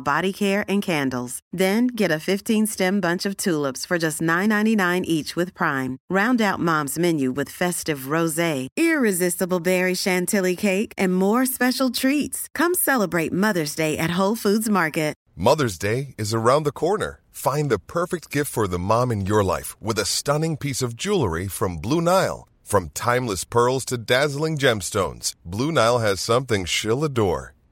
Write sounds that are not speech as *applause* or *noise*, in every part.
body care and candles. Then get a 15 stem bunch of tulips for just $9.99 each with Prime. Round out mom's menu with festive rose, irresistible berry chantilly cake, and more special treats. Come celebrate Mother's Day at Whole Foods Market. Mother's Day is around the corner. Find the perfect gift for the mom in your life with a stunning piece of jewelry from Blue Nile. From timeless pearls to dazzling gemstones, Blue Nile has something she'll adore.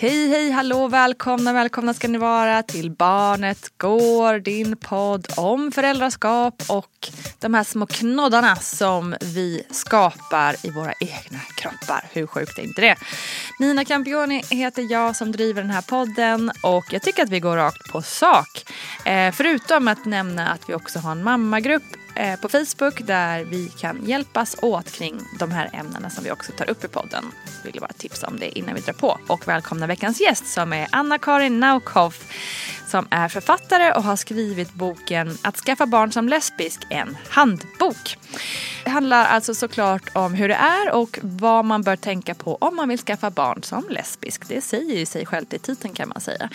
Hej, hej, hallå, välkomna, välkomna ska ni vara till Barnet Går, din podd om föräldraskap och de här små knoddarna som vi skapar i våra egna kroppar. Hur sjukt är inte det? Nina Campioni heter jag som driver den här podden och jag tycker att vi går rakt på sak. Eh, förutom att nämna att vi också har en mammagrupp Eh, på Facebook där vi kan hjälpas åt kring de här ämnena som vi också tar upp i podden. Jag vill bara tipsa om det innan vi drar på och välkomna veckans gäst som är Anna-Karin Naukhoff som är författare och har skrivit boken Att skaffa barn som lesbisk, en handbok. Det handlar alltså såklart om hur det är och vad man bör tänka på om man vill skaffa barn som lesbisk. Det säger ju sig självt i titeln kan man säga.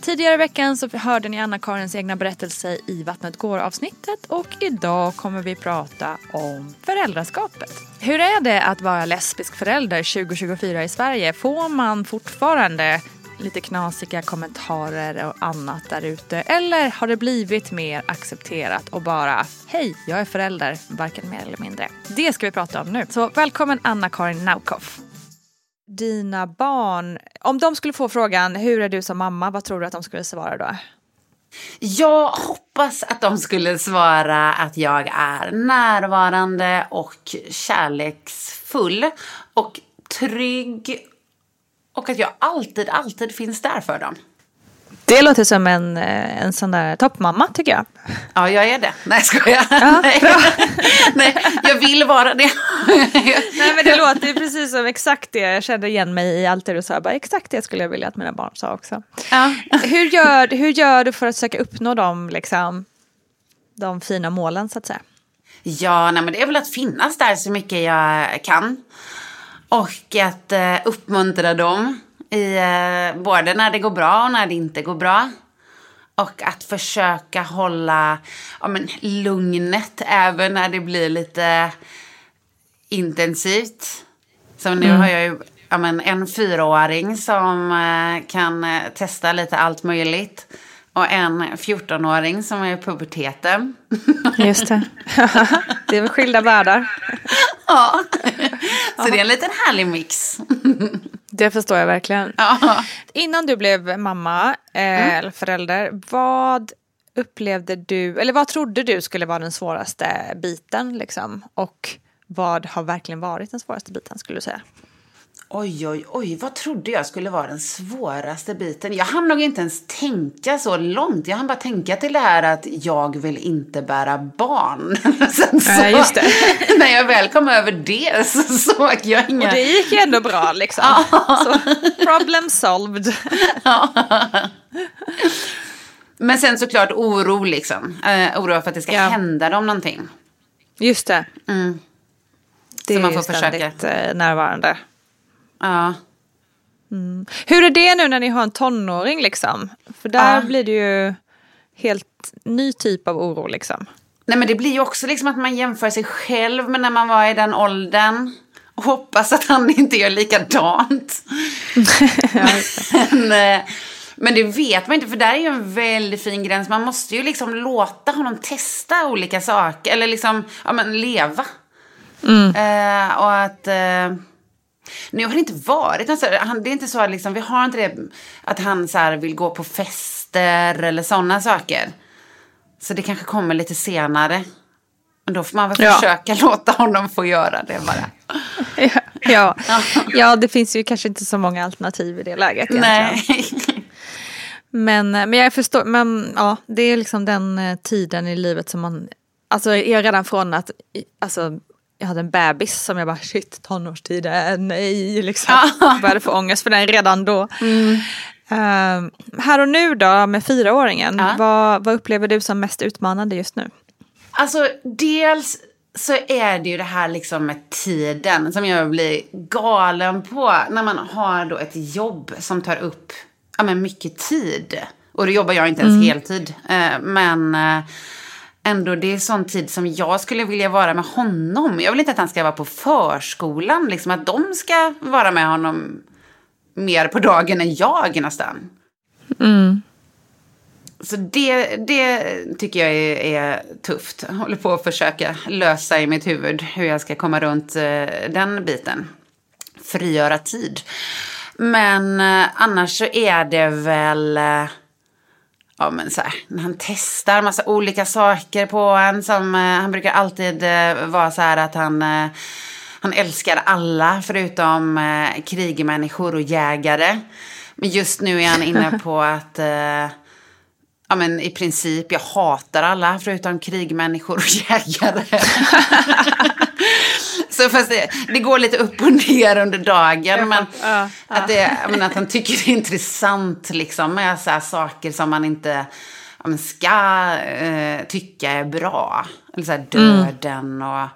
Tidigare i veckan så hörde ni Anna-Karins egna berättelse i Vattnet går avsnittet och idag kommer vi prata om föräldraskapet. Hur är det att vara lesbisk förälder 2024 i Sverige? Får man fortfarande lite knasiga kommentarer och annat där ute? Eller har det blivit mer accepterat och bara hej, jag är förälder, varken mer eller mindre? Det ska vi prata om nu. Så välkommen Anna-Karin Naukoff. Dina barn, om de skulle få frågan hur är du som mamma, vad tror du att de skulle svara då? Jag hoppas att de skulle svara att jag är närvarande och kärleksfull och trygg och att jag alltid, alltid finns där för dem. Det låter som en, eh, en sån där toppmamma tycker jag. Ja, jag är det. Nej, ska jag? Ja, Nej. *laughs* Nej, jag vill vara det. Nej, men det låter precis som exakt det. Jag kände igen mig i allt det du sa. Bara, exakt det skulle jag vilja att mina barn sa också. Ja. Hur, gör, hur gör du för att försöka uppnå dem, liksom, de fina målen så att säga? Ja, nej, men det är väl att finnas där så mycket jag kan. Och att eh, uppmuntra dem i eh, både när det går bra och när det inte går bra. Och att försöka hålla ja, men, lugnet även när det blir lite intensivt. Som nu mm. har jag ju ja, men, en fyraåring som eh, kan eh, testa lite allt möjligt. Och en 14-åring som är i puberteten. Just det. *laughs* det är väl skilda världar. *laughs* Ja, så det är en liten härlig mix. *laughs* Det förstår jag verkligen. Ja. Innan du blev mamma eh, mm. eller förälder, vad upplevde du, eller vad trodde du skulle vara den svåraste biten liksom? Och vad har verkligen varit den svåraste biten skulle du säga? Oj, oj, oj, vad trodde jag skulle vara den svåraste biten? Jag hann nog inte ens tänka så långt. Jag hann bara tänka till det här att jag vill inte bära barn. Sen *laughs* så, Ja, just det. *laughs* när jag väl kom över det så *laughs* såg jag inga... Och det gick ju ändå bra liksom. Så, problem solved. Men sen såklart oro liksom. Uh, oro för att det ska Ja. hända dem någonting. Just det. Mm. Det Så man är får ju ständigt försöka. eh, närvarande. Ja. Hur är det nu när ni har en tonåring liksom? För där Ja. blir det ju helt ny typ av oro liksom. Nej men det blir ju också liksom att man jämför sig själv med när man var i den åldern. Och hoppas att han inte gör likadant. *laughs* men, eh, men det vet man inte, för där är ju en väldigt fin gräns. Man måste ju liksom låta honom testa olika saker, eller liksom, ja men leva. Eh, och att... Eh, nu har det inte varit något så här, han, det är inte så att liksom, vi har inte det att han så här vill gå på fester eller sådana saker. Så det kanske kommer lite senare. Men då får man väl Ja. försöka *laughs* låta honom få göra det bara. *laughs* ja. *laughs* ja, det finns ju kanske inte så många alternativ i det läget egentligen. Nej. Men, men jag förstår, men ja, det är liksom den eh, tiden i livet som man, alltså är redan från att, alltså jag hade en bebis som jag bara shit tonårstiden, nej liksom. Började få ångest för den redan då. Eh, här och nu då med fyraåringen, Ja. vad, vad upplever du som mest utmanande just nu? Alltså, dels så är det ju det här liksom med tiden som jag blir galen på. När man har då ett jobb som tar upp ja, men mycket tid. Och då jobbar jag inte ens heltid. Eh, men eh, ändå, det är sån tid som jag skulle vilja vara med honom. Jag vill inte att han ska vara på förskolan. Liksom att de ska vara med honom mer på dagen än jag nästan. Så det, det tycker jag är, är tufft. Jag håller på att försöka lösa i mitt huvud hur jag ska komma runt eh, den biten. Frigöra tid. Men eh, annars så är det väl... Ja, men så här, han testar massa olika saker på en. Som, eh, han brukar alltid eh, vara så här att han... Eh, han älskar alla förutom eh, krigmänniskor och jägare. Men just nu är han inne på *laughs* att... Eh, Ja men i princip, jag hatar alla förutom krigmänniskor och *laughs* jägare. Så fast det, det går lite upp och ner under dagen. Men att, det, menar, att han tycker det är intressant liksom, med så här saker som man inte ja, men ska eh, tycka är bra. Eller så här döden och...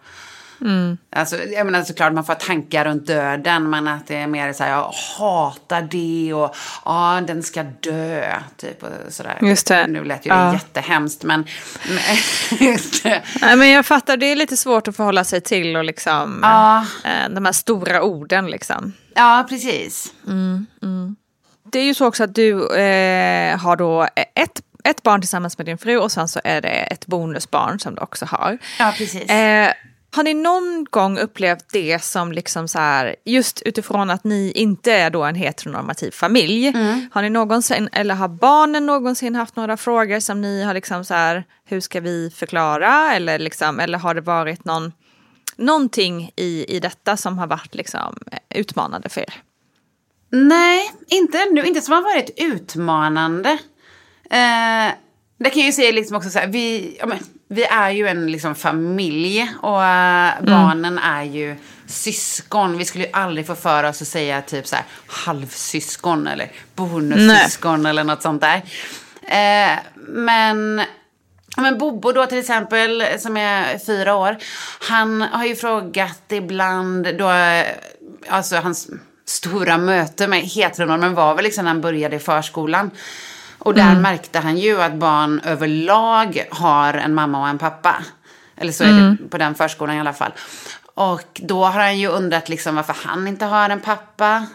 Alltså, jag menar såklart man får tankar runt döden men att det är mer så här, jag hatar det och ja, den ska dö. Typ och sådär. Just det. Nu lät ju Ja. det jättehemskt men... *laughs* Nej, men jag fattar, det är lite svårt att förhålla sig till och liksom Ja. eh, de här stora orden liksom. ja, precis. Det är ju så också att du eh, har då ett, ett barn tillsammans med din fru och sen så är det ett bonusbarn som du också har. Ja, precis. Eh, har ni någon gång upplevt det som liksom så här, just utifrån att ni inte är då en heteronormativ familj. Har ni någonsin, eller har barnen någonsin haft några frågor som ni har liksom så här, hur ska vi förklara? Eller, liksom, eller har det varit någon, någonting i, i detta som har varit liksom utmanande för er? Nej, inte ännu. Inte som har varit utmanande. Eh, det kan jag ju säga liksom också så här, vi, ja, men, vi är ju en liksom, familj och eh, barnen är ju syskon. Vi skulle ju aldrig få för oss att säga typ så här halvsyskon eller bonussyskon eller något sånt där. Eh, men Men Bobo då till exempel, som är fyra år, han har ju frågat ibland då, alltså hans stora möte med heteronormen var väl liksom när han började i förskolan. Och där märkte han ju att barn överlag har en mamma och en pappa. Eller så är det på den förskolan i alla fall. Och då har han ju undrat liksom varför han inte har en pappa.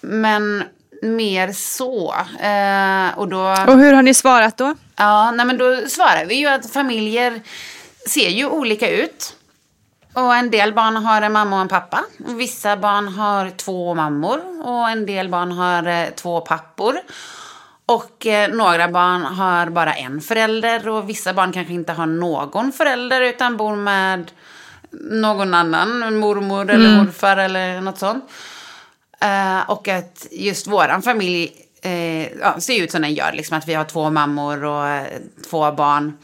Men mer så. Eh, och då... Och hur har ni svarat då? Ja, nej men då svarar vi ju att familjer ser ju olika ut. Och en del barn har en mamma och en pappa. Vissa barn har två mammor och en del barn har eh, två pappor. Och eh, några barn har bara en förälder och vissa barn kanske inte har någon förälder utan bor med någon annan, mormor eller morfar eller något sånt. Eh, och att just våran familj eh, ja, ser ut som den gör, liksom att vi har två mammor och eh, två barn.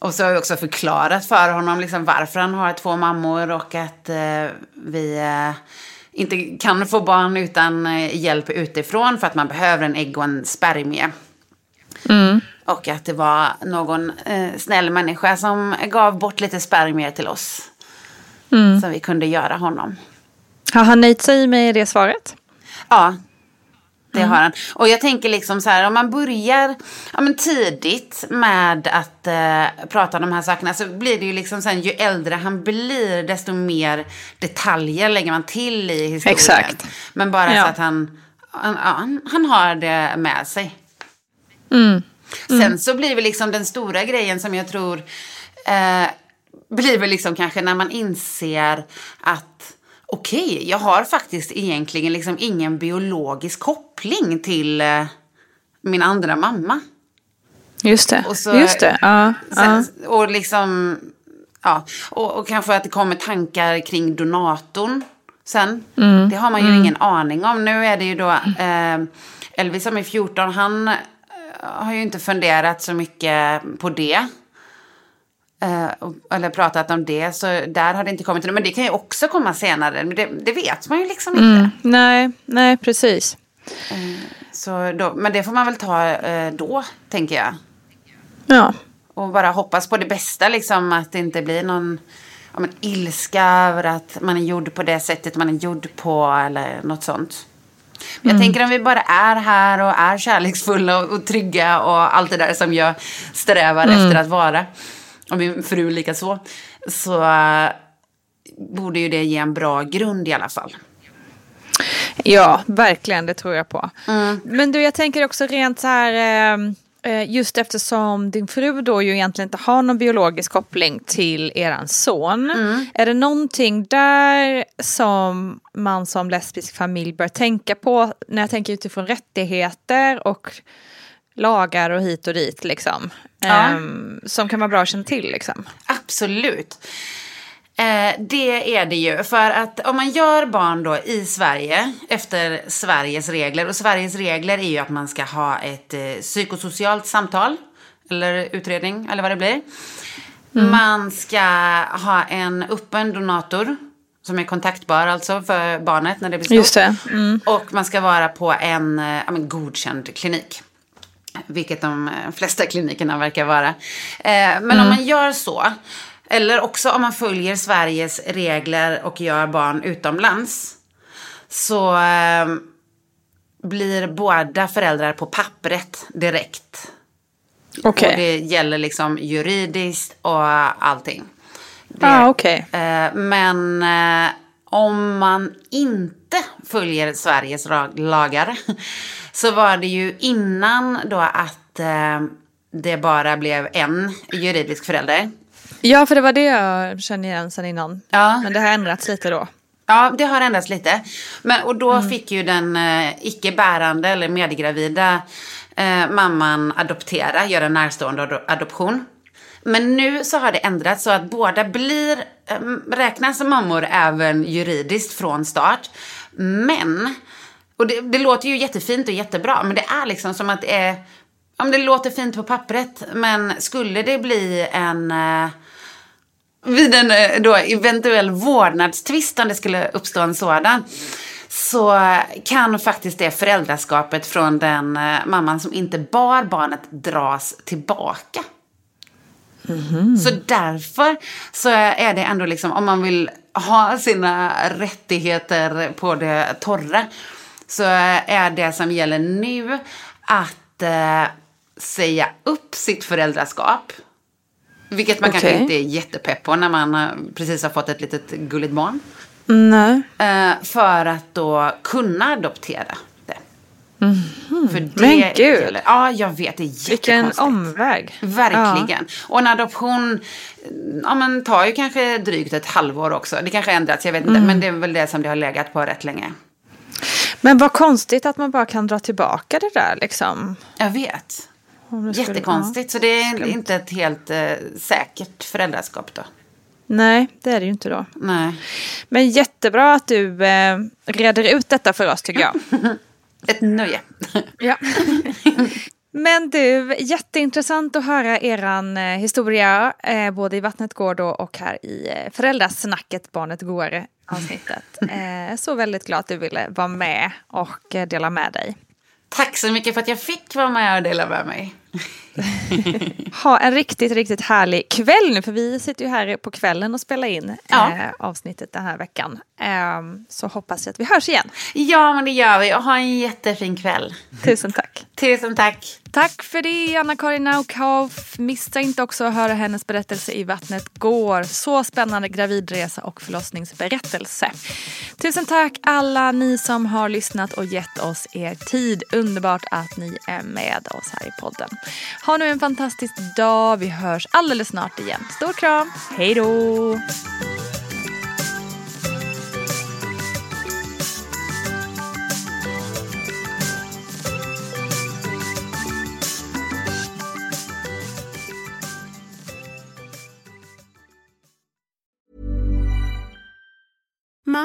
Och så har jag också förklarat för honom liksom varför han har två mammor och att eh, vi eh, inte kan få barn utan eh, hjälp utifrån för att man behöver en ägg och en spermie. Och att det var någon eh, snäll människa som gav bort lite spermier till oss. Så vi kunde göra honom. Har han nöjt sig med det svaret? Ja, det har han. Och jag tänker liksom så här, om man börjar ja, men tidigt med att eh, prata om de här sakerna så blir det ju liksom sen ju äldre han blir desto mer detaljer lägger man till i historien. Exakt. Men bara Ja. så att han, han, han, han har det med sig. Mm. Sen så blir väl liksom den stora grejen som jag tror eh, blir väl liksom kanske när man inser att okej, jag har faktiskt egentligen liksom ingen biologisk koppling till eh, min andra mamma. Just det. Och så- Just det. Ja, ja. Sen, Och liksom, ja, och, och kanske att det kommer tankar kring donatorn sen. Mm. Det har man ju ingen aning om. Nu är det ju då eh, Elvis som är 14, han eh, har ju inte funderat så mycket på det. Eh, eller pratat om det, så där har det inte kommit. Men det kan ju också komma senare. Men det, det vet man ju liksom inte. Mm. Nej, nej, precis. Så då, men det får man väl ta eh, då, tänker jag. Ja. Och bara hoppas på det bästa, liksom att det inte blir någon ja, men, ilska över att man är gjord på det sättet man är gjord på eller något sånt. Men Jag tänker om vi bara är här och är kärleksfulla och, och trygga och allt det där som jag strävar efter att vara. Och min fru lika så. Så eh, borde ju det ge en bra grund i alla fall. Ja, verkligen. Det tror jag på. Men du, jag tänker också rent så här... eh, eh, Just eftersom din fru då ju egentligen inte har någon biologisk koppling till eran son. Är det någonting där som man som lesbisk familj bör tänka på när jag tänker utifrån rättigheter och lagar och hit och dit liksom. Ja. Ehm, som kan vara bra att känna till liksom. Absolut. Eh, det är det ju. För att om man gör barn då i Sverige efter Sveriges regler. Och Sveriges regler är ju att man ska ha ett eh, psykosocialt samtal. Eller utredning, eller vad det blir. Man ska ha en öppen donator. Som är kontaktbar alltså för barnet när det blir stort. Just det. Mm. Och man ska vara på en eh, men, godkänd klinik. Vilket de eh, flesta klinikerna verkar vara. Eh, men om man gör så, eller också om man följer Sveriges regler och gör barn utomlands. Så eh, blir båda föräldrar på pappret direkt. Okej. Och det gäller liksom juridiskt och allting. Det, Ah, eh, men om man inte följer Sveriges lagar *laughs* så var det ju innan då att eh, det bara blev en juridisk förälder. Ja, för det var det jag kände igen sen innan. Ja. Men det har ändrats lite då. Ja, det har ändrats lite. Men, och då fick ju den eh, icke-bärande eller medgravida eh, mamman adoptera, göra närstående ado- adoption. Men nu så har det ändrats så att båda blir, eh, räknas som mammor även juridiskt från start. Men, och det, det låter ju jättefint och jättebra, men det är liksom som att det är, ja men det låter fint på pappret, men skulle det bli en eh, vid en eh, då, eventuell vårdnadstvist, om det skulle uppstå en sådan, så kan faktiskt det föräldraskapet från den eh, mamman som inte bar barnet dras tillbaka. Så därför så är det ändå liksom, om man vill ha sina rättigheter på det torra, så är det som gäller nu att eh, säga upp sitt föräldraskap. Vilket man kanske Okej. inte är jättepepp på när man eh, precis har fått ett litet gulligt barn. Nej. Eh, för att då kunna adoptera det. För det Men gud. gäller- Ja, jag vet. Det är jättekonstigt. Vilken omväg. Verkligen. Och en adoption ja, men, tar ju kanske drygt ett halvår också. Det kanske ändrats, jag vet inte. Men det är väl det som det har legat på rätt länge. Men vad konstigt att man bara kan dra tillbaka det där liksom. Jag vet. Jättekonstigt. Så det är inte ett helt eh, säkert föräldraskap då. Nej, det är det ju inte då. Nej. Men jättebra att du eh, reder ut detta för oss tycker jag. *laughs* Ett nöje. *laughs* Ja. Men du, jätteintressant att höra eran eh, historia, eh, både i Vattnet går då och här i eh, Föräldrasnacket Barnet går avsnittet. Eh, så väldigt glad att du ville vara med och eh, dela med dig. Tack så mycket för att jag fick vara med och dela med mig. Ha en riktigt, riktigt härlig kväll nu, för vi sitter ju här på kvällen och spelar in Ja. eh, avsnittet den här veckan. Ehm, så hoppas jag att vi hörs igen. Ja, men det gör vi. Och ha en jättefin kväll. Tusen tack. Tusen tack. Tack för det, Anna-Karin Naukhoff. Missa inte också att höra hennes berättelse i Vattnet går. Så spännande gravidresa och förlossningsberättelse. Tusen tack alla ni som har lyssnat och gett oss er tid. Underbart att ni är med oss här i podden. Ha nu en fantastisk dag. Vi hörs alldeles snart igen. Stor kram. Hej då!